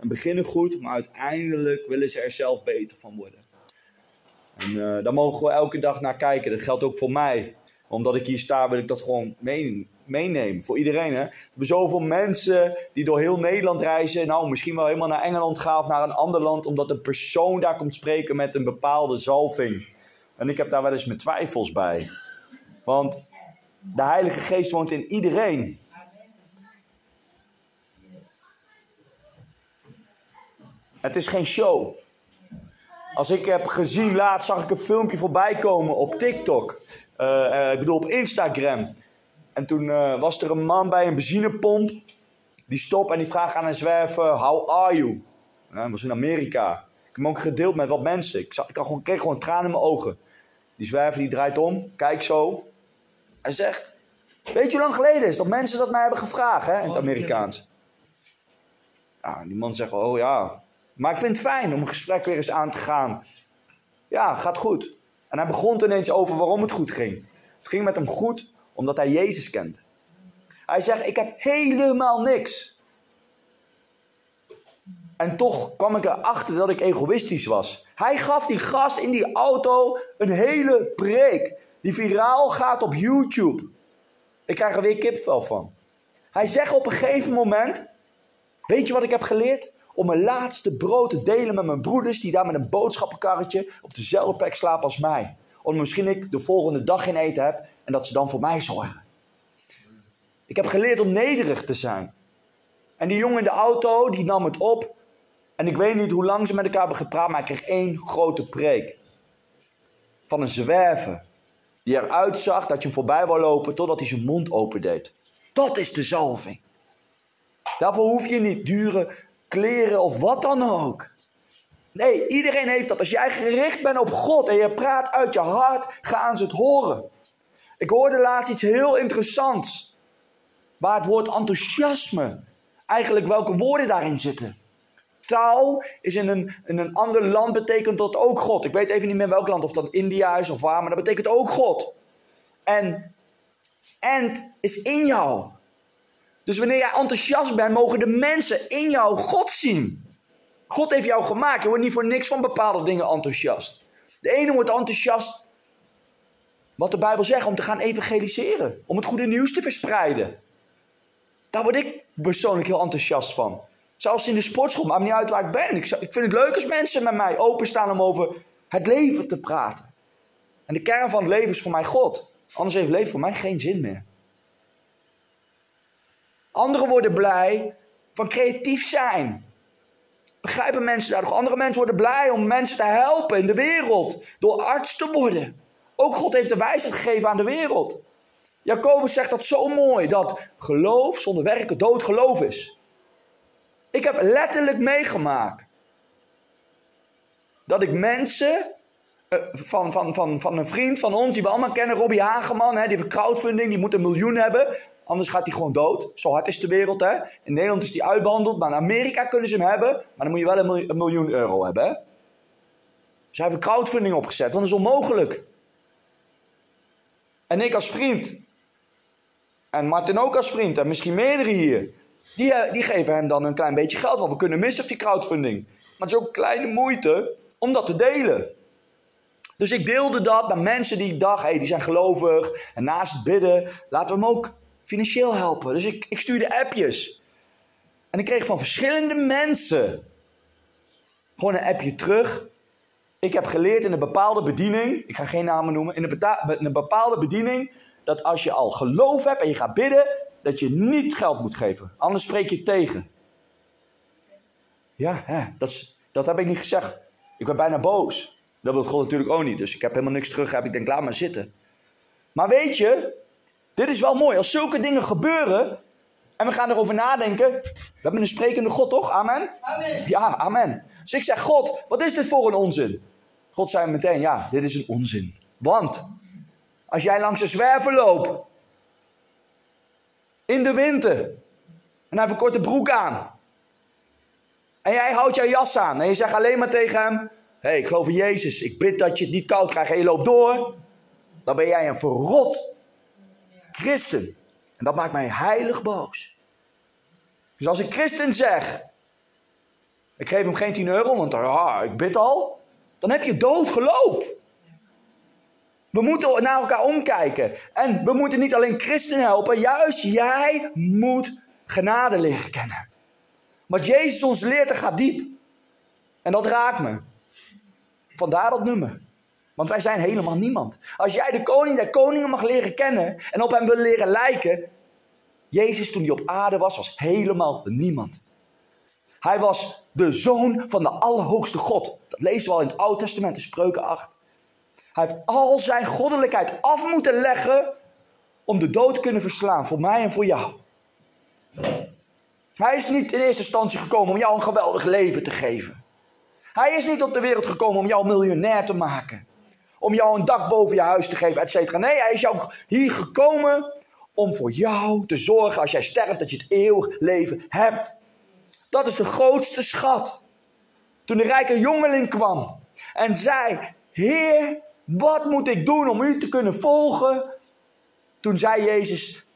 En beginnen goed, maar uiteindelijk willen ze er zelf beter van worden. En uh, daar mogen we elke dag naar kijken. Dat geldt ook voor mij. Omdat ik hier sta, wil ik dat gewoon meenemen. Voor iedereen. Hè? Er zijn zoveel mensen die door heel Nederland reizen. Nou, misschien wel helemaal naar Engeland gaan of naar een ander land. Omdat een persoon daar komt spreken met een bepaalde zalving. En ik heb daar wel eens mijn twijfels bij. Want de Heilige Geest woont in iedereen. Het is geen show. Als ik heb gezien, laatst zag ik een filmpje voorbij komen op TikTok. Uh, uh, ik bedoel op Instagram. En toen uh, was er een man bij een benzinepomp. Die stopt en die vraagt aan een zwerver: How are you? dat was in Amerika. Ik heb hem ook gedeeld met wat mensen. Ik, zag, ik gewoon, kreeg gewoon tranen in mijn ogen. Die zwerver die draait om, kijkt zo. Hij zegt: Weet je hoe lang geleden is dat mensen dat mij hebben gevraagd hè, in het Amerikaans? Ja, die man zegt: Oh ja, maar ik vind het fijn om een gesprek weer eens aan te gaan. Ja, gaat goed. En hij begon ineens over waarom het goed ging. Het ging met hem goed omdat hij Jezus kende. Hij zegt: Ik heb helemaal niks. En toch kwam ik erachter dat ik egoïstisch was. Hij gaf die gast in die auto een hele preek. Die viraal gaat op YouTube. Ik krijg er weer kipvel van. Hij zegt op een gegeven moment: Weet je wat ik heb geleerd? Om mijn laatste brood te delen met mijn broeders die daar met een boodschappenkarretje op dezelfde plek slapen als mij. Omdat misschien ik de volgende dag geen eten heb en dat ze dan voor mij zorgen. Ik heb geleerd om nederig te zijn. En die jongen in de auto, die nam het op. En ik weet niet hoe lang ze met elkaar hebben gepraat, maar ik kreeg één grote preek. Van een zwerver. Die eruit zag dat je hem voorbij wou lopen totdat hij zijn mond opendeed. Dat is de zalving. Daarvoor hoef je niet dure kleren of wat dan ook. Nee, iedereen heeft dat. Als jij gericht bent op God en je praat uit je hart, gaan ze het horen. Ik hoorde laatst iets heel interessants. Waar het woord enthousiasme, eigenlijk welke woorden daarin zitten. Taal is in een, een ander land betekent dat ook God. Ik weet even niet meer welk land, of dat India is of waar, maar dat betekent ook God. En and is in jou. Dus wanneer jij enthousiast bent, mogen de mensen in jou God zien. God heeft jou gemaakt. Je wordt niet voor niks van bepaalde dingen enthousiast. De ene wordt enthousiast, wat de Bijbel zegt, om te gaan evangeliseren. Om het goede nieuws te verspreiden. Daar word ik persoonlijk heel enthousiast van. Zelfs in de sportschool, maakt niet uit waar ik ben. Ik, ik vind het leuk als mensen met mij openstaan om over het leven te praten. En de kern van het leven is voor mij God. Anders heeft leven voor mij geen zin meer. Anderen worden blij van creatief zijn. Begrijpen mensen daar nog? Andere mensen worden blij om mensen te helpen in de wereld. Door arts te worden. Ook God heeft de wijsheid gegeven aan de wereld. Jacobus zegt dat zo mooi. Dat geloof zonder werken dood geloof is. Ik heb letterlijk meegemaakt. Dat ik mensen uh, van, van, van, van een vriend van ons, die we allemaal kennen, Robbie Hageman, hè, die heeft crowdfunding, die moet een miljoen hebben. Anders gaat hij gewoon dood. Zo hard is de wereld, hè. In Nederland is hij uitbehandeld, maar in Amerika kunnen ze hem hebben. Maar dan moet je wel een miljoen, euro hebben, hè. Heeft een crowdfunding opgezet, want dat is onmogelijk. En ik als vriend, en Martin ook als vriend, en misschien meerdere hier, die, eh, die geven hem dan een klein beetje geld, want we kunnen missen op die crowdfunding. Maar het is ook kleine moeite om dat te delen. Dus ik deelde dat met mensen die ik dacht, hey, die zijn gelovig. En naast bidden, laten we hem ook financieel helpen. Dus ik, ik stuurde appjes. En ik kreeg van verschillende mensen gewoon een appje terug. Ik heb geleerd in een bepaalde bediening, ik ga geen namen noemen, in een, bepaalde bediening, dat als je al geloof hebt en je gaat bidden, dat je niet geld moet geven. Anders spreek je tegen. Ja, hè, dat, dat heb ik niet gezegd. Ik werd bijna boos. Dat wil God natuurlijk ook niet. Dus ik heb helemaal niks terug. Ik denk, laat maar zitten. Maar weet je, dit is wel mooi. Als zulke dingen gebeuren, En we gaan erover nadenken. We hebben een sprekende God, toch? Amen? Amen. Ja, amen. Dus ik zeg, God, wat is dit voor een onzin? God zei meteen, ja, dit is een onzin. Want als jij langs de zwerver loopt, in de winter, en hij heeft een korte broek aan, en jij houdt jouw jas aan, en je zegt alleen maar tegen hem, hé, hey, ik geloof in Jezus, ik bid dat je het niet koud krijgt, en je loopt door, dan ben jij een verrot christen. En dat maakt mij heilig boos. Dus als ik christen zeg, ik geef hem geen 10 euro, want ah, ik bid al, dan heb je dood geloof. We moeten naar elkaar omkijken. En we moeten niet alleen christenen helpen, juist jij moet genade leren kennen. Wat Jezus ons leert, dat gaat diep. En dat raakt me. Vandaar dat nummer. Want wij zijn helemaal niemand. Als jij de koning der koningen mag leren kennen en op hem wil leren lijken. Jezus toen hij op aarde was, was helemaal niemand. Hij was de zoon van de Allerhoogste God. Dat lezen we al in het Oude Testament, in Spreuken 8. Hij heeft al zijn goddelijkheid af moeten leggen om de dood te kunnen verslaan voor mij en voor jou. Hij is niet in eerste instantie gekomen om jou een geweldig leven te geven. Hij is niet op de wereld gekomen om jou miljonair te maken. Om jou een dak boven je huis te geven, et cetera. Nee, hij is jou hier gekomen om voor jou te zorgen als jij sterft dat je het eeuwig leven hebt. Dat is de grootste schat. Toen de rijke jongeling kwam en zei: Heer, wat moet ik doen om u te kunnen volgen? Toen zei Jezus: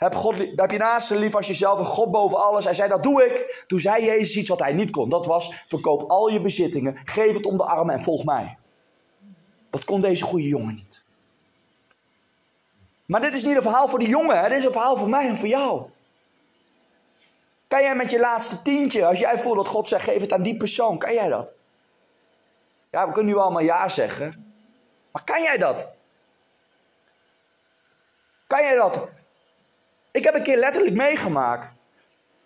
heb, God, heb je naast lief als jezelf en God boven alles. Hij zei, dat doe ik. Toen zei Jezus iets wat hij niet kon. Dat was, verkoop al je bezittingen, geef het om de armen en volg mij. Dat kon deze goede jongen niet. Maar dit is niet een verhaal voor die jongen. Dit is een verhaal voor mij en voor jou. Kan jij met je laatste tientje, als jij voelt dat God zegt, geef het aan die persoon. Kan jij dat? Ja, we kunnen nu allemaal ja zeggen. Maar kan jij dat? Kan jij dat? Ik heb een keer letterlijk meegemaakt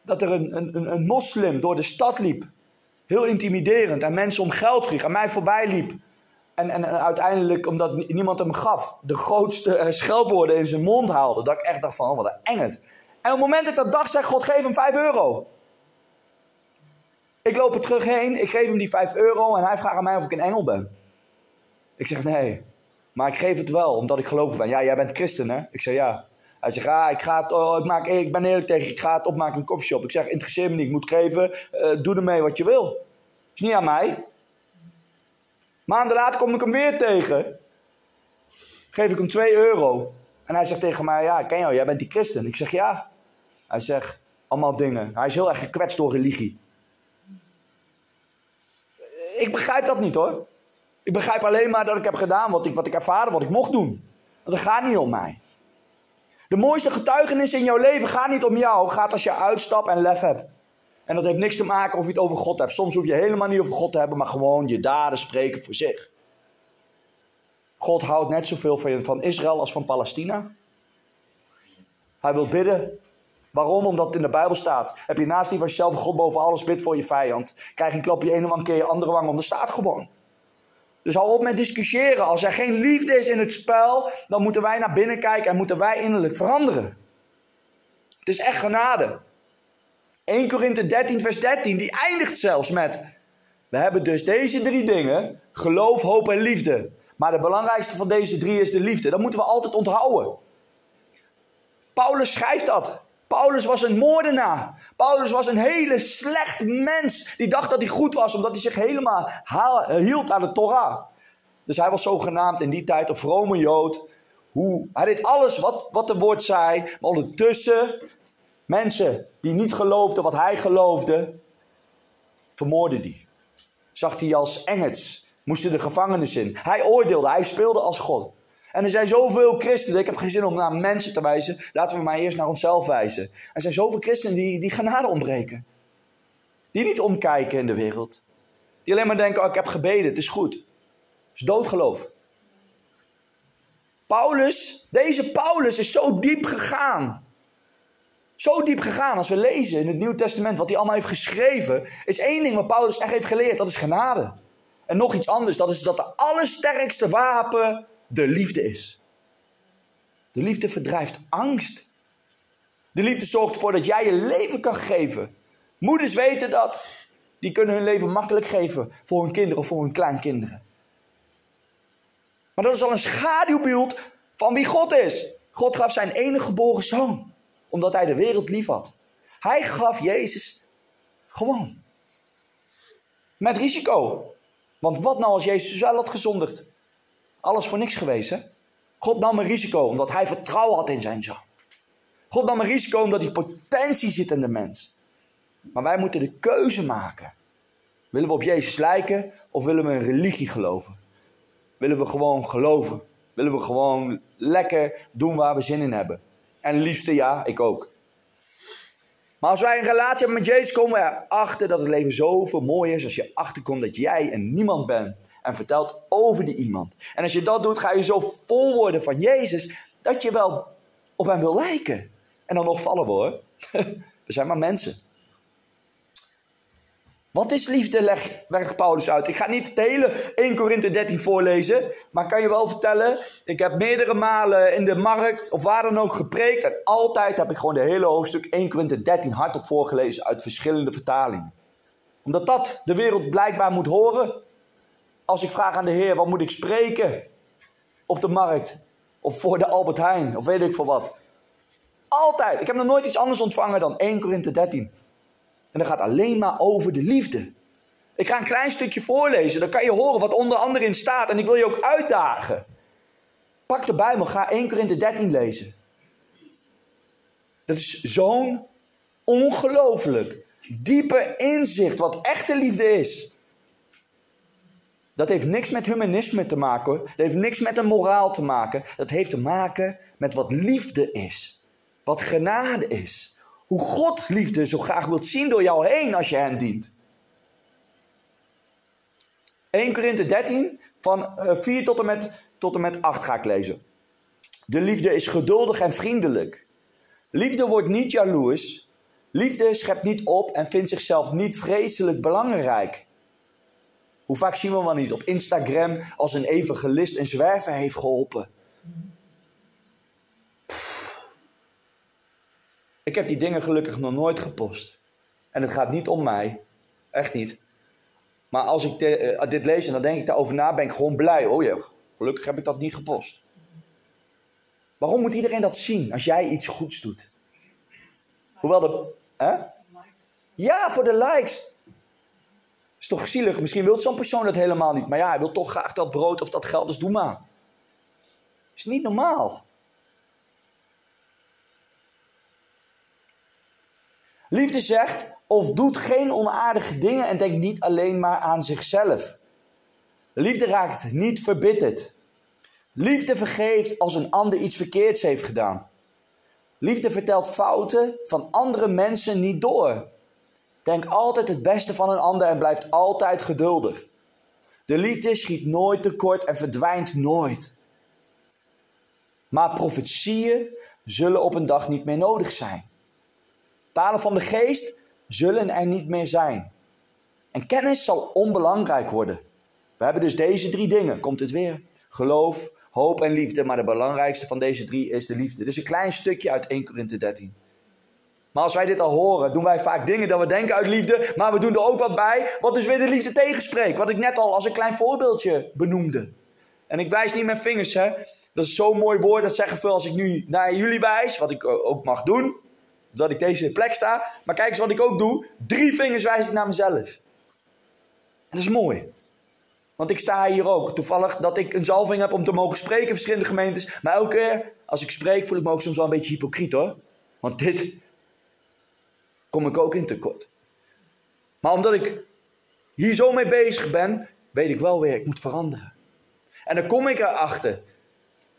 dat er een, een, een moslim door de stad liep. Heel intimiderend. En mensen om geld vroeg. En mij voorbij liep. En, en, uiteindelijk, omdat niemand hem gaf, de grootste uh, scheldwoorden in zijn mond haalde. Dat ik echt dacht van, oh, wat een engend. En op het moment dat ik dat dacht, zei God, geef hem 5 euro. Ik loop er terug heen, ik geef hem die 5 euro en hij vraagt aan mij of ik een engel ben. Ik zeg nee, maar ik geef het wel, omdat ik geloof ben. Ja, jij bent christen hè? Ik zeg ja. Hij zegt, ah, ik, ga het, oh, ik, maak, ik ben eerlijk tegen ik ga het opmaken in een koffieshop. Ik zeg, interesseer me niet, ik moet geven, uh, doe ermee wat je wil. Is niet aan mij. Maanden later kom ik hem weer tegen. Geef ik hem 2 euro. En hij zegt tegen mij, ja, ik ken jou, jij bent die christen. Ik zeg, ja. Hij zegt, allemaal dingen. Hij is heel erg gekwetst door religie. Ik begrijp dat niet hoor. Ik begrijp alleen maar dat ik heb gedaan wat ik, wat ik ervaren, wat ik mocht doen. Want het gaat niet om mij. De mooiste getuigenis in jouw leven gaat niet om jou, gaat als je uitstapt en lef hebt. En dat heeft niks te maken of je het over God hebt. Soms hoef je helemaal niet over God te hebben, maar gewoon je daden spreken voor zich. God houdt net zoveel van, Israël als van Palestina. Hij wil bidden. Waarom? Omdat het in de Bijbel staat. Heb je naast die van jezelf God boven alles bid voor je vijand. Krijg je een klapje ene wang keer je andere wang om. Dat staat gewoon. Dus hou op met discussiëren. Als er geen liefde is in het spel, dan moeten wij naar binnen kijken en moeten wij innerlijk veranderen. Het is echt genade. 1 Korinthe 13, vers 13, die eindigt zelfs met: We hebben dus deze drie dingen: geloof, hoop en liefde. Maar de belangrijkste van deze drie is de liefde. Dat moeten we altijd onthouden. Paulus schrijft dat. Paulus was een moordenaar. Paulus was een hele slecht mens. Die dacht dat hij goed was omdat hij zich helemaal hield aan de Torah. Dus hij was zogenaamd in die tijd een vrome Jood. Hoe, hij deed alles wat, wat de woord zei. Maar ondertussen, mensen die niet geloofden wat hij geloofde, vermoordde hij. Zag hij als engels, moesten de gevangenis in. Hij oordeelde, hij speelde als God. En er zijn zoveel christenen, ik heb geen zin om naar mensen te wijzen, laten we maar eerst naar onszelf wijzen. Er zijn zoveel christenen die, die genade ontbreken. Die niet omkijken in de wereld. Die alleen maar denken, oh, ik heb gebeden, het is goed. Het is doodgeloof. Paulus, deze Paulus is zo diep gegaan. Zo diep gegaan als we lezen in het Nieuw Testament, wat hij allemaal heeft geschreven, is één ding wat Paulus echt heeft geleerd, dat is genade. En nog iets anders, dat is dat de allersterkste wapen de liefde is. De liefde verdrijft angst. De liefde zorgt ervoor dat jij je leven kan geven. Moeders weten dat. Die kunnen hun leven makkelijk geven voor hun kinderen of voor hun kleinkinderen. Maar dat is al een schaduwbeeld van wie God is. God gaf zijn enige geboren zoon, omdat hij de wereld lief had. Hij gaf Jezus gewoon. Met risico. Want wat nou als Jezus wel had gezondigd? Alles voor niks geweest, hè? God nam een risico omdat hij vertrouwen had in zijn zoon. God nam een risico omdat die potentie zit in de mens. Maar wij moeten de keuze maken. Willen we op Jezus lijken of willen we een religie geloven? Willen we gewoon geloven? Willen we gewoon lekker doen waar we zin in hebben? En liefste ja, ik ook. Maar als wij een relatie hebben met Jezus, komen we erachter dat het leven zoveel mooier is als je achterkomt dat jij een niemand bent en vertelt over die iemand. En als je dat doet, ga je zo vol worden van Jezus dat je wel op hem wil lijken. En dan nog vallen we hoor. We zijn maar mensen. Wat is liefde, legt Paulus uit. Ik ga niet het hele 1 Korinthe 13 voorlezen, maar kan je wel vertellen, ik heb meerdere malen in de markt of waar dan ook gepreekt en altijd heb ik gewoon de hele hoofdstuk 1 Korinthe 13 hardop voorgelezen uit verschillende vertalingen. Omdat dat de wereld blijkbaar moet horen. Als ik vraag aan de Heer, wat moet ik spreken op de markt of voor de Albert Heijn of weet ik veel wat. Altijd. Ik heb nog nooit iets anders ontvangen dan 1 Korinthe 13. En dat gaat alleen maar over de liefde. Ik ga een klein stukje voorlezen, dan kan je horen wat onder andere in staat. En ik wil je ook uitdagen. Pak de Bijbel, ga 1 Korinthe 13 lezen. Dat is zo'n ongelooflijk diepe inzicht wat echte liefde is. Dat heeft niks met humanisme te maken hoor. Dat heeft niks met een moraal te maken. Dat heeft te maken met wat liefde is. Wat genade is. Hoe God liefde zo graag wilt zien door jou heen als je hen dient. 1 Korinthe 13, van 4 eh, tot en, met, tot en met 8 ga ik lezen. De liefde is geduldig en vriendelijk. Liefde wordt niet jaloers. Liefde schept niet op en vindt zichzelf niet vreselijk belangrijk. Hoe vaak zien we wel niet op Instagram als een evangelist een zwerver heeft geholpen? Ik heb die dingen gelukkig nog nooit gepost. En het gaat niet om mij. Echt niet. Maar als ik eh, dit lees en dan denk ik daarover na, ben ik gewoon blij. Oh ja, gelukkig heb ik dat niet gepost. Waarom moet iedereen dat zien als jij iets goeds doet? Hoewel de. Hè? Ja, voor de likes. Is toch zielig? Misschien wil zo'n persoon dat helemaal niet. Maar ja, hij wil toch graag dat brood of dat geld, dus doe maar. Is niet normaal. Liefde zegt of doet geen onaardige dingen en denkt niet alleen maar aan zichzelf. Liefde raakt niet verbitterd. Liefde vergeeft als een ander iets verkeerds heeft gedaan. Liefde vertelt fouten van andere mensen niet door. Denk altijd het beste van een ander en blijft altijd geduldig. De liefde schiet nooit tekort en verdwijnt nooit. Maar profetieën zullen op een dag niet meer nodig zijn. Talen van de geest zullen er niet meer zijn. En kennis zal onbelangrijk worden. We hebben dus deze drie dingen. Komt het weer? Geloof, hoop en liefde. Maar de belangrijkste van deze drie is de liefde. Dit is een klein stukje uit 1 Korinthe 13. Maar als wij dit al horen, doen wij vaak dingen dat we denken uit liefde. Maar we doen er ook wat bij. Wat dus weer de liefde tegenspreekt. Wat ik net al als een klein voorbeeldje benoemde. En ik wijs niet met vingers, hè. Dat is zo'n mooi woord. Dat zeggen veel als ik nu naar jullie wijs. Wat ik ook mag doen dat ik deze plek sta. Maar kijk eens wat ik ook doe. Drie vingers wijs ik naar mezelf. En dat is mooi. Want ik sta hier ook. Toevallig dat ik een zalving heb om te mogen spreken in verschillende gemeentes. Maar elke keer als ik spreek voel ik me ook soms wel een beetje hypocriet hoor. Want dit kom ik ook in tekort. Maar omdat ik hier zo mee bezig ben, weet ik wel weer, ik moet veranderen. En dan kom ik erachter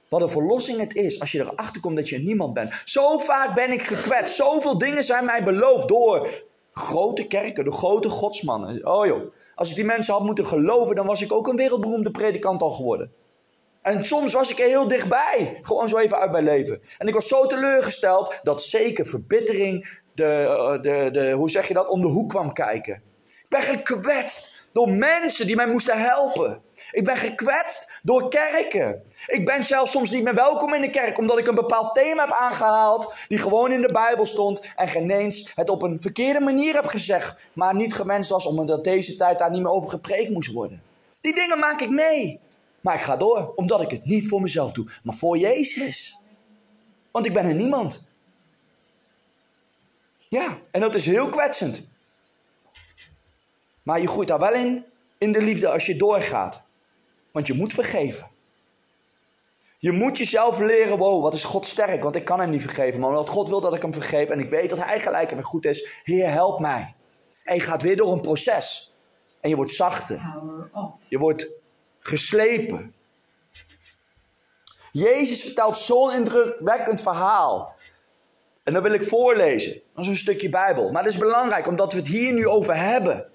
wat een verlossing het is als je erachter komt dat je niemand bent. Zo vaak ben ik gekwetst. Zoveel dingen zijn mij beloofd door grote kerken, door grote godsmannen. Oh joh, als ik die mensen had moeten geloven, dan was ik ook een wereldberoemde predikant al geworden. En soms was ik er heel dichtbij. Gewoon zo even uit mijn leven. En ik was zo teleurgesteld dat zeker verbittering, de, de, de, hoe zeg je dat, om de hoek kwam kijken. Ik ben gekwetst door mensen die mij moesten helpen. Ik ben gekwetst door kerken. Ik ben zelfs soms niet meer welkom in de kerk omdat ik een bepaald thema heb aangehaald die gewoon in de Bijbel stond en geen eens het op een verkeerde manier heb gezegd, maar niet gewenst was omdat deze tijd daar niet meer over gepreekt moest worden. Die dingen maak ik mee. Maar ik ga door, omdat ik het niet voor mezelf doe, maar voor Jezus. Want ik ben er niemand. Ja, en dat is heel kwetsend. Maar je groeit daar wel in, in de liefde als je doorgaat. Want je moet vergeven. Je moet jezelf leren, wow, wat is God sterk, want ik kan hem niet vergeven. Maar omdat God wil dat ik hem vergeef en ik weet dat hij gelijk en goed is, Heer, help mij. En je gaat weer door een proces. En je wordt zachter. Je wordt geslepen. Jezus vertelt zo'n indrukwekkend verhaal. En dat wil ik voorlezen. Dat is een stukje Bijbel. Maar dat is belangrijk omdat we het hier nu over hebben.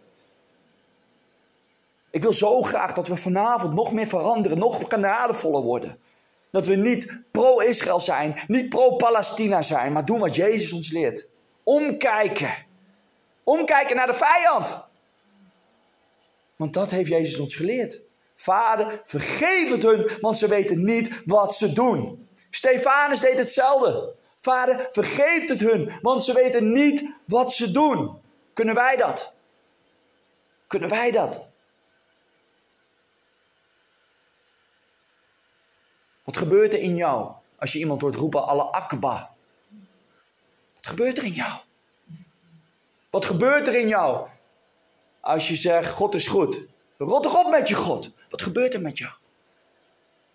Ik wil zo graag dat we vanavond nog meer veranderen, nog genadevoller worden. Dat we niet pro-Israël zijn, niet pro-Palestina zijn, maar doen wat Jezus ons leert. Omkijken. Omkijken naar de vijand. Want dat heeft Jezus ons geleerd. Vader, vergeef het hun, want ze weten niet wat ze doen. Stefanus deed hetzelfde. Vader, vergeef het hun, want ze weten niet wat ze doen. Kunnen wij dat? Kunnen wij dat? Wat gebeurt er in jou als je iemand hoort roepen, alle akba? Wat gebeurt er in jou? Wat gebeurt er in jou als je zegt, God is goed? Rot toch op met je God. Wat gebeurt er met jou?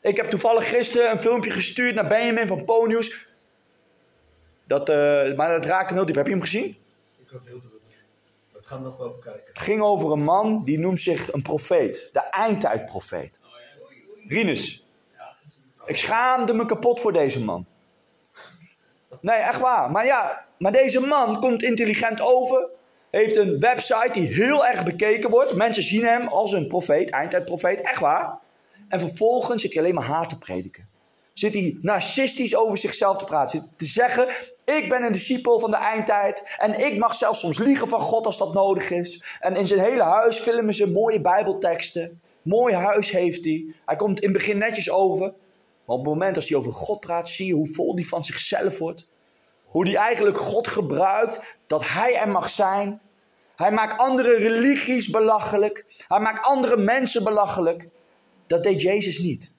Ik heb toevallig gisteren een filmpje gestuurd naar Benjamin van Ponius. Dat, uh, maar dat raakte heel diep. Heb je hem gezien? Ik had heel druk. Ik ga hem nog wel bekijken. Het ging over een man die noemt zich een profeet. De eindtijdprofeet. Rinus. Ik schaamde me kapot voor deze man. Nee, echt waar. Maar ja, maar deze man komt intelligent over. Heeft een website die heel erg bekeken wordt. Mensen zien hem als een profeet, eindtijdprofeet. Echt waar. En vervolgens zit hij alleen maar haat te prediken. Zit hij narcistisch over zichzelf te praten. Zit te zeggen, ik ben een discipel van de eindtijd. En ik mag zelfs soms liegen van God als dat nodig is. En in zijn hele huis filmen ze mooie bijbelteksten. Mooi huis heeft hij. Hij komt in het begin netjes over. Maar op het moment als hij over God praat, zie je hoe vol hij van zichzelf wordt. Hoe hij eigenlijk God gebruikt dat hij er mag zijn. Hij maakt andere religies belachelijk. Hij maakt andere mensen belachelijk. Dat deed Jezus niet.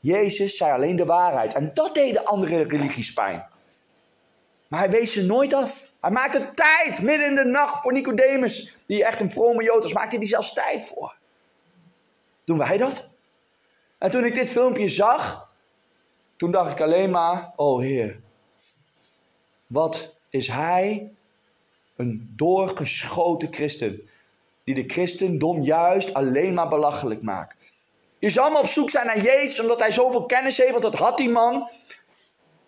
Jezus zei alleen de waarheid. En dat deden andere religies pijn. Maar hij wees ze nooit af. Hij maakte tijd midden in de nacht voor Nicodemus, die echt een vrome Jood was, maakte hij zelfs tijd voor. Doen wij dat? En toen ik dit filmpje zag, toen dacht ik alleen maar, oh Heer, wat is hij een doorgeschoten christen, die de christendom juist alleen maar belachelijk maakt. Je zal maar op zoek zijn naar Jezus, omdat hij zoveel kennis heeft, want dat had die man,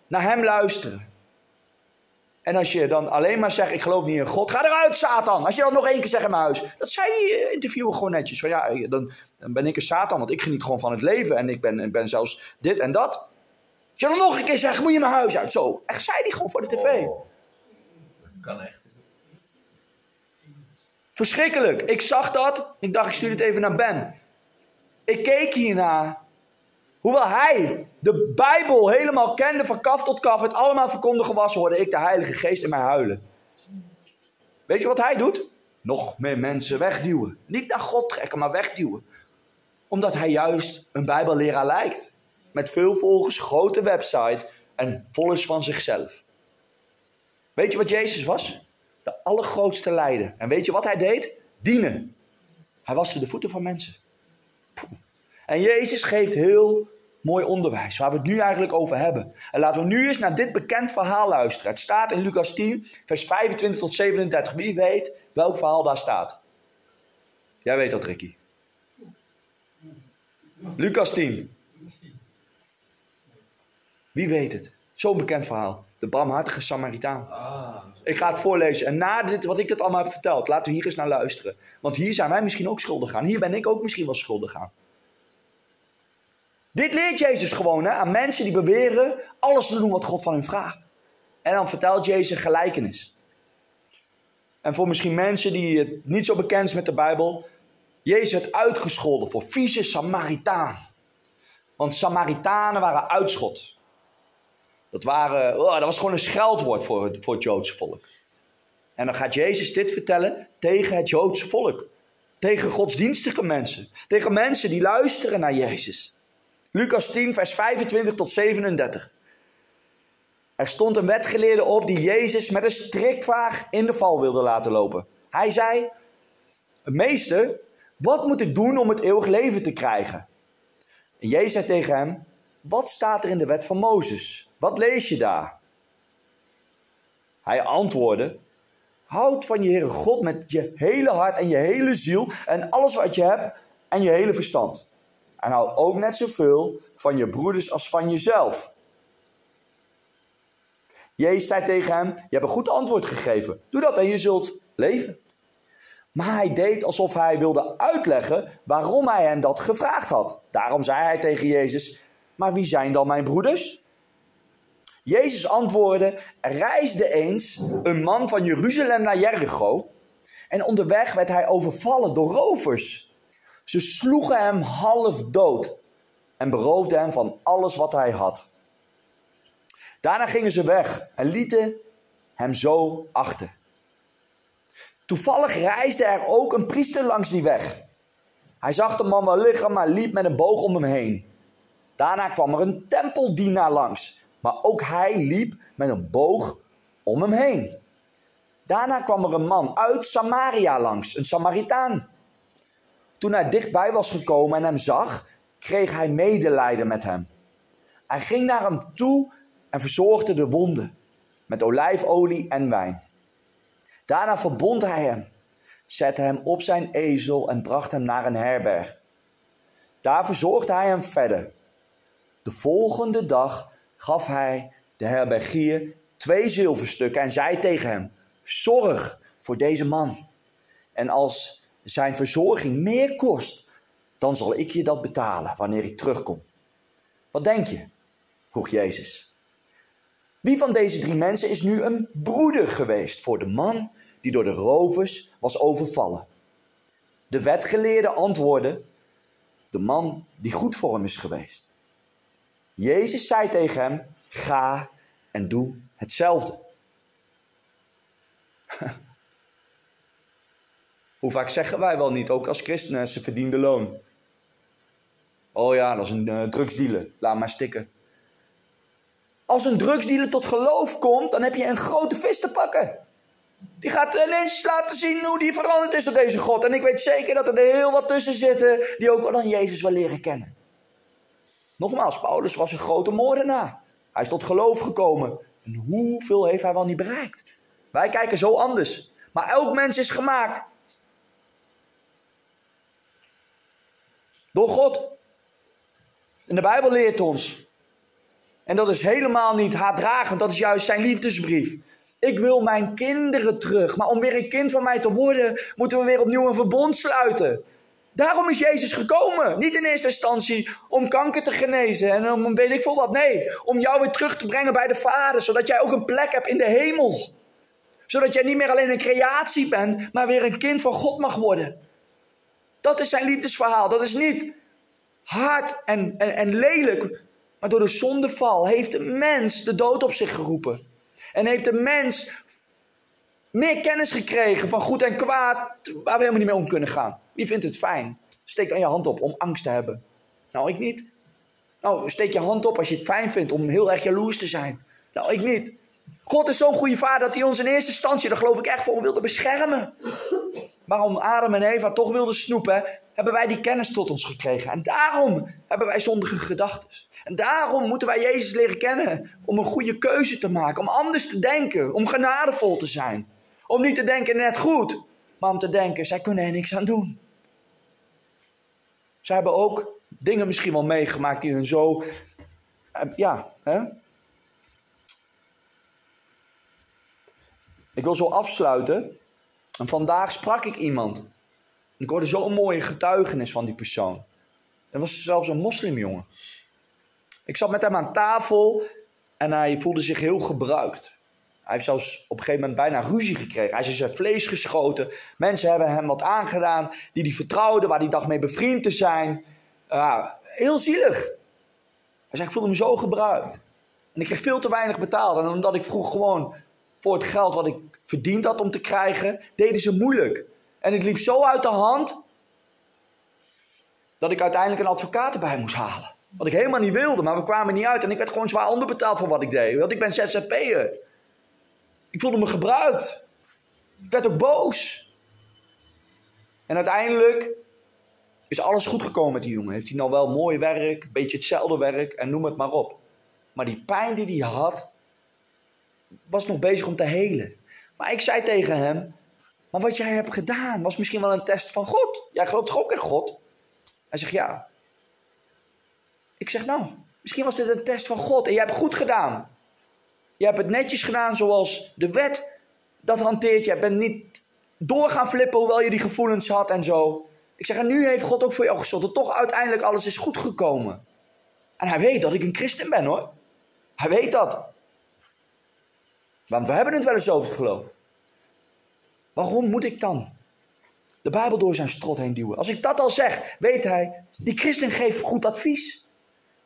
naar hem luisteren. En als je dan alleen maar zegt, ik geloof niet in God, ga eruit Satan. Als je dat nog één keer zegt in mijn huis. Dat zei die eh, interviewer gewoon netjes. Van ja, dan, dan ben ik een Satan, want ik geniet gewoon van het leven. En ik ben, ik ben zelfs dit en dat. Als je dan nog een keer zegt, moet je mijn huis uit. Zo, echt zei die gewoon voor de tv. Oh, dat kan echt. Verschrikkelijk. Ik zag dat. Ik dacht, ik stuur het even naar Ben. Ik keek hiernaar. Hoewel hij de Bijbel helemaal kende van kaf tot kaf, het allemaal verkondigen was, hoorde ik de Heilige Geest in mij huilen. Weet je wat hij doet? Nog meer mensen wegduwen. Niet naar God trekken, maar wegduwen. Omdat hij juist een Bijbelleraar lijkt. Met veel volgers, grote website en vol is van zichzelf. Weet je wat Jezus was? De allergrootste leider. En weet je wat hij deed? Dienen. Hij waste de voeten van mensen. En Jezus geeft heel mooi onderwijs, waar we het nu eigenlijk over hebben. En laten we nu eens naar dit bekend verhaal luisteren. Het staat in Lucas 10, vers 25 tot 37. Wie weet welk verhaal daar staat? Jij weet dat, Ricky. Lucas 10. Wie weet het? Zo'n bekend verhaal. De barmhartige Samaritaan. Ah, Ik ga het voorlezen. En na dit, wat ik dat allemaal heb verteld, laten we hier eens naar luisteren. Want hier zijn wij misschien ook schuldig aan. Hier ben ik ook misschien wel schuldig aan. Dit leert Jezus gewoon hè, aan mensen die beweren alles te doen wat God van hen vraagt. En dan vertelt Jezus gelijkenis. En voor misschien mensen die het niet zo bekend is met de Bijbel, Jezus werd uitgescholden voor vieze Samaritaan. Want Samaritanen waren uitschot. Dat, waren, oh, dat was gewoon een scheldwoord voor het, voor het Joodse volk. En dan gaat Jezus dit vertellen tegen het Joodse volk. Tegen godsdienstige mensen. Tegen mensen die luisteren naar Jezus. Lucas 10, vers 25 tot 37. Er stond een wetgeleerde op die Jezus met een strikvraag in de val wilde laten lopen. Hij zei: Meester, wat moet ik doen om het eeuwig leven te krijgen? En Jezus zei tegen hem: Wat staat er in de wet van Mozes? Wat lees je daar? Hij antwoordde: Houd van je Heere God met je hele hart en je hele ziel en alles wat je hebt en je hele verstand. En hou ook net zoveel van je broeders als van jezelf. Jezus zei tegen hem: Je hebt een goed antwoord gegeven. Doe dat en je zult leven. Maar hij deed alsof hij wilde uitleggen waarom hij hem dat gevraagd had. Daarom zei hij tegen Jezus: Maar wie zijn dan mijn broeders? Jezus antwoordde: Er reisde eens een man van Jeruzalem naar Jericho. En onderweg werd hij overvallen door rovers. Ze sloegen hem half dood en beroofden hem van alles wat hij had. Daarna gingen ze weg en lieten hem zo achter. Toevallig reisde er ook een priester langs die weg. Hij zag de man wel liggen, maar liep met een boog om hem heen. Daarna kwam er een tempeldienaar langs, maar ook hij liep met een boog om hem heen. Daarna kwam er een man uit Samaria langs, een Samaritaan. Toen hij dichtbij was gekomen en hem zag, kreeg hij medelijden met hem. Hij ging naar hem toe en verzorgde de wonden met olijfolie en wijn. Daarna verbond hij hem, zette hem op zijn ezel en bracht hem naar een herberg. Daar verzorgde hij hem verder. De volgende dag gaf hij de herbergier twee zilverstukken en zei tegen hem: Zorg voor deze man. En als zijn verzorging meer kost, dan zal ik je dat betalen wanneer ik terugkom. Wat denk je? vroeg Jezus. Wie van deze drie mensen is nu een broeder geweest voor de man die door de rovers was overvallen? De wetgeleerde antwoordde: De man die goed voor hem is geweest. Jezus zei tegen hem: Ga en doe hetzelfde. Hoe vaak zeggen wij wel niet, ook als christenen, ze verdiende loon. Oh ja, dat is een uh, drugsdealer, laat maar stikken. Als een drugsdealer tot geloof komt, dan heb je een grote vis te pakken. Die gaat ineens laten zien hoe die veranderd is door deze God. En ik weet zeker dat er heel wat tussen zitten die ook dan Jezus wel leren kennen. Nogmaals, Paulus was een grote moordenaar. Hij is tot geloof gekomen. En hoeveel heeft hij wel niet bereikt? Wij kijken zo anders. Maar elk mens is gemaakt door God. En de Bijbel leert ons en dat is helemaal niet haatdragend, dat is juist zijn liefdesbrief. Ik wil mijn kinderen terug. Maar om weer een kind van mij te worden, moeten we weer opnieuw een verbond sluiten. Daarom is Jezus gekomen. Niet in eerste instantie om kanker te genezen en om weet ik veel wat. Nee, om jou weer terug te brengen bij de Vader, zodat jij ook een plek hebt in de hemel. Zodat jij niet meer alleen een creatie bent, maar weer een kind van God mag worden. Dat is zijn liefdesverhaal. Dat is niet hard en, en, lelijk, maar door de zondeval heeft de mens de dood op zich geroepen. En heeft de mens meer kennis gekregen van goed en kwaad, waar we helemaal niet mee om kunnen gaan. Wie vindt het fijn? Steek dan je hand op om angst te hebben. Nou, ik niet. Nou, steek je hand op als je het fijn vindt om heel erg jaloers te zijn. Nou, ik niet. God is zo'n goede vader dat hij ons in eerste instantie, daar geloof ik echt voor, wilde beschermen. Waarom Adam en Eva toch wilden snoepen, hebben wij die kennis tot ons gekregen. En daarom hebben wij zondige gedachten. En daarom moeten wij Jezus leren kennen. Om een goede keuze te maken. Om anders te denken. Om genadevol te zijn. Om niet te denken net goed. Maar om te denken, zij kunnen er niks aan doen. Zij hebben ook dingen misschien wel meegemaakt die hun zo... Eh, ja, hè? Ik wil zo afsluiten. En vandaag sprak ik iemand. Ik hoorde zo'n mooie getuigenis van die persoon. Er was zelfs een moslimjongen. Ik zat met hem aan tafel en hij voelde zich heel gebruikt. Hij heeft zelfs op een gegeven moment bijna ruzie gekregen. Hij is in zijn vlees geschoten. Mensen hebben hem wat aangedaan die hij vertrouwde, waar hij dacht mee bevriend te zijn. Heel zielig. Hij zei, ik voelde me zo gebruikt. En ik kreeg veel te weinig betaald. En omdat ik vroeg gewoon voor het geld wat ik verdiend had om te krijgen, deden ze moeilijk. En het liep zo uit de hand dat ik uiteindelijk een advocaat erbij moest halen. Wat ik helemaal niet wilde, maar we kwamen niet uit. En ik werd gewoon zwaar onderbetaald voor wat ik deed. Want ik ben ZZP'er. Ik voelde me gebruikt. Ik werd ook boos. En uiteindelijk is alles goed gekomen met die jongen. Heeft hij nou wel mooi werk, een beetje hetzelfde werk en noem het maar op. Maar die pijn die hij had, was nog bezig om te helen. Maar ik zei tegen hem, maar wat jij hebt gedaan was misschien wel een test van God. Jij gelooft toch ook in God? Hij zegt ja. Ik zeg nou, misschien was dit een test van God en jij hebt goed gedaan. Je hebt het netjes gedaan zoals de wet dat hanteert. Je bent niet door gaan flippen hoewel je die gevoelens had en zo. Ik zeg, en nu heeft God ook voor jou gezorgd toch uiteindelijk alles is goed gekomen. En hij weet dat ik een christen ben hoor. Hij weet dat. Want we hebben het wel eens over het geloof. Waarom moet ik dan de Bijbel door zijn strot heen duwen? Als ik dat al zeg, weet hij, die christen geeft goed advies.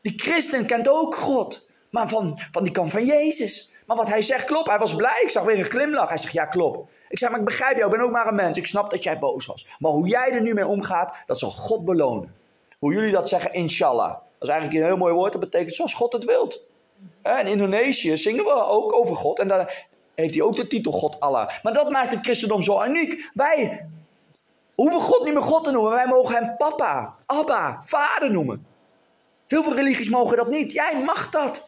Die christen kent ook God, maar van, van die kant van Jezus. Maar wat hij zegt klopt. Hij was blij. Ik zag weer een glimlach. Hij zegt ja klopt. Ik zei maar ik begrijp jou. Ik ben ook maar een mens. Ik snap dat jij boos was. Maar hoe jij er nu mee omgaat, dat zal God belonen. Hoe jullie dat zeggen, inshallah. Dat is eigenlijk een heel mooi woord. Dat betekent zoals God het wilt. In Indonesië zingen we ook over God. En dan heeft hij ook de titel God Allah. Maar dat maakt het christendom zo uniek. Wij hoeven God niet meer God te noemen. Wij mogen hem papa, abba, vader noemen. Heel veel religies mogen dat niet. Jij mag dat.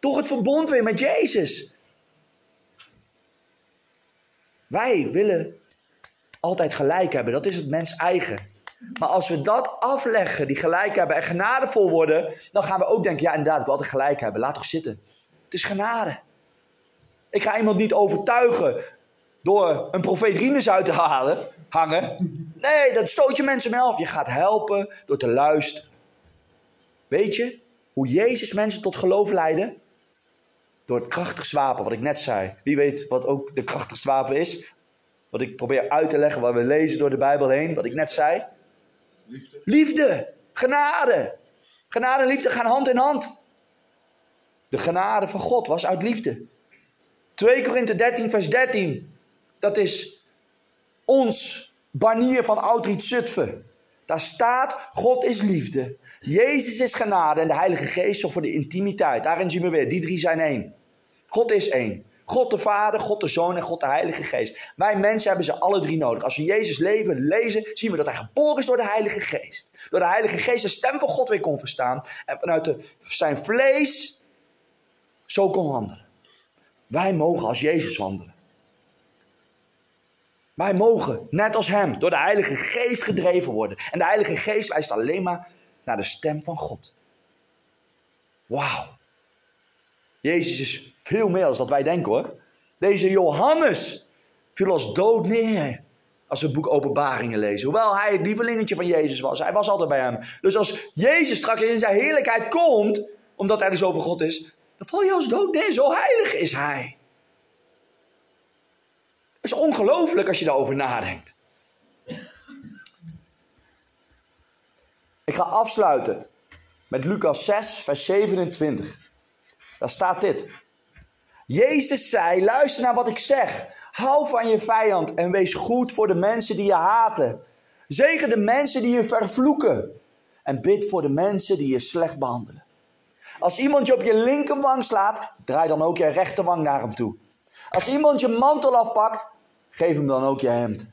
Door het verbond weer met Jezus. Wij willen altijd gelijk hebben. Dat is het mens eigen. Maar als we dat afleggen, die gelijk hebben en genadevol worden, dan gaan we ook denken, ja inderdaad, ik wil altijd gelijk hebben. Laat toch zitten. Het is genade. Ik ga iemand niet overtuigen door een profeet Rinus uit te halen, hangen. Nee, dat stoot je mensen mee af. Je gaat helpen door te luisteren. Weet je hoe Jezus mensen tot geloof leidde? Door het krachtigste wapen, wat ik net zei. Wie weet wat ook de krachtigste wapen is? Wat ik probeer uit te leggen, wat we lezen door de Bijbel heen, wat ik net zei. Liefde. Liefde, genade. Genade en liefde gaan hand in hand. De genade van God was uit liefde. 2 Korinthe 13, vers 13. Dat is ons banier van Oudriet Zutphen. Daar staat, God is liefde. Jezus is genade en de Heilige Geest zorgt voor de intimiteit. Daarin zien we weer, die drie zijn één. God is één. God de Vader, God de Zoon en God de Heilige Geest. Wij mensen hebben ze alle drie nodig. Als we Jezus leven, lezen, zien we dat hij geboren is door de Heilige Geest. Door de Heilige Geest de stem van God weer kon verstaan. En vanuit zijn vlees zo kon wandelen. Wij mogen als Jezus wandelen. Wij mogen, net als Hem, door de Heilige Geest gedreven worden. En de Heilige Geest wijst alleen maar naar de stem van God. Wauw. Jezus is veel meer dan dat wij denken hoor. Deze Johannes viel als dood neer. Als we het boek Openbaringen lezen. Hoewel hij het lievelingetje van Jezus was. Hij was altijd bij hem. Dus als Jezus straks in zijn heerlijkheid komt. Omdat hij er zo van God is. Dan val je als dood neer. Zo heilig is hij. Het is ongelooflijk als je daarover nadenkt. Ik ga afsluiten met Lucas 6, vers 27. Daar staat dit. Jezus zei: Luister naar wat ik zeg. Hou van je vijand en wees goed voor de mensen die je haten. Zegen de mensen die je vervloeken. En bid voor de mensen die je slecht behandelen. Als iemand je op je linkerwang slaat, draai dan ook je rechterwang naar hem toe. Als iemand je mantel afpakt, geef hem dan ook je hemd.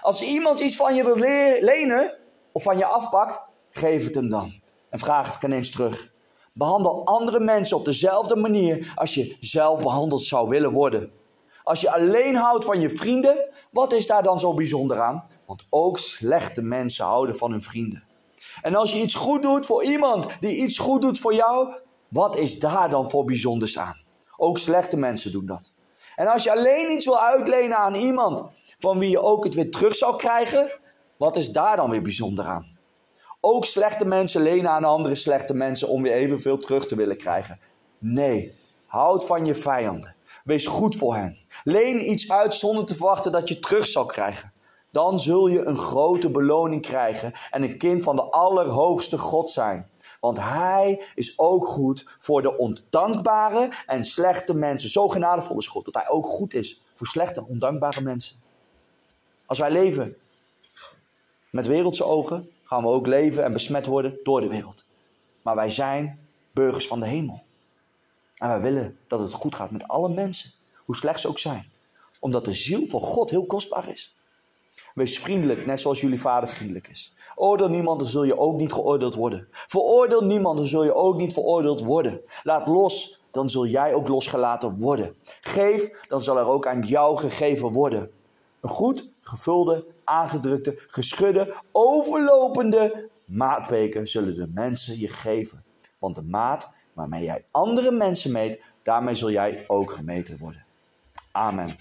Als iemand iets van je wil lenen of van je afpakt, geef het hem dan. En vraag het geen eens terug. Behandel andere mensen op dezelfde manier als je zelf behandeld zou willen worden. Als je alleen houdt van je vrienden, wat is daar dan zo bijzonder aan? Want ook slechte mensen houden van hun vrienden. En als je iets goed doet voor iemand die iets goed doet voor jou, wat is daar dan voor bijzonders aan? Ook slechte mensen doen dat. En als je alleen iets wil uitlenen aan iemand van wie je ook het weer terug zou krijgen, wat is daar dan weer bijzonder aan? Ook slechte mensen lenen aan andere slechte mensen om weer evenveel terug te willen krijgen. Nee, houd van je vijanden. Wees goed voor hen. Leen iets uit zonder te verwachten dat je terug zal krijgen. Dan zul je een grote beloning krijgen en een kind van de Allerhoogste God zijn. Want Hij is ook goed voor de ondankbare en slechte mensen. Zo genadevol is God, dat Hij ook goed is voor slechte, ondankbare mensen. Als wij leven met wereldse ogen, gaan we ook leven en besmet worden door de wereld. Maar wij zijn burgers van de hemel. En wij willen dat het goed gaat met alle mensen, hoe slecht ze ook zijn. Omdat de ziel van God heel kostbaar is. Wees vriendelijk, net zoals jullie vader vriendelijk is. Oordeel niemand, dan zul je ook niet geoordeeld worden. Veroordeel niemand, dan zul je ook niet veroordeeld worden. Laat los, dan zul jij ook losgelaten worden. Geef, dan zal er ook aan jou gegeven worden. Een goed gevulde, aangedrukte, geschudde, overlopende maatbeker zullen de mensen je geven. Want de maat waarmee jij andere mensen meet, daarmee zul jij ook gemeten worden. Amen.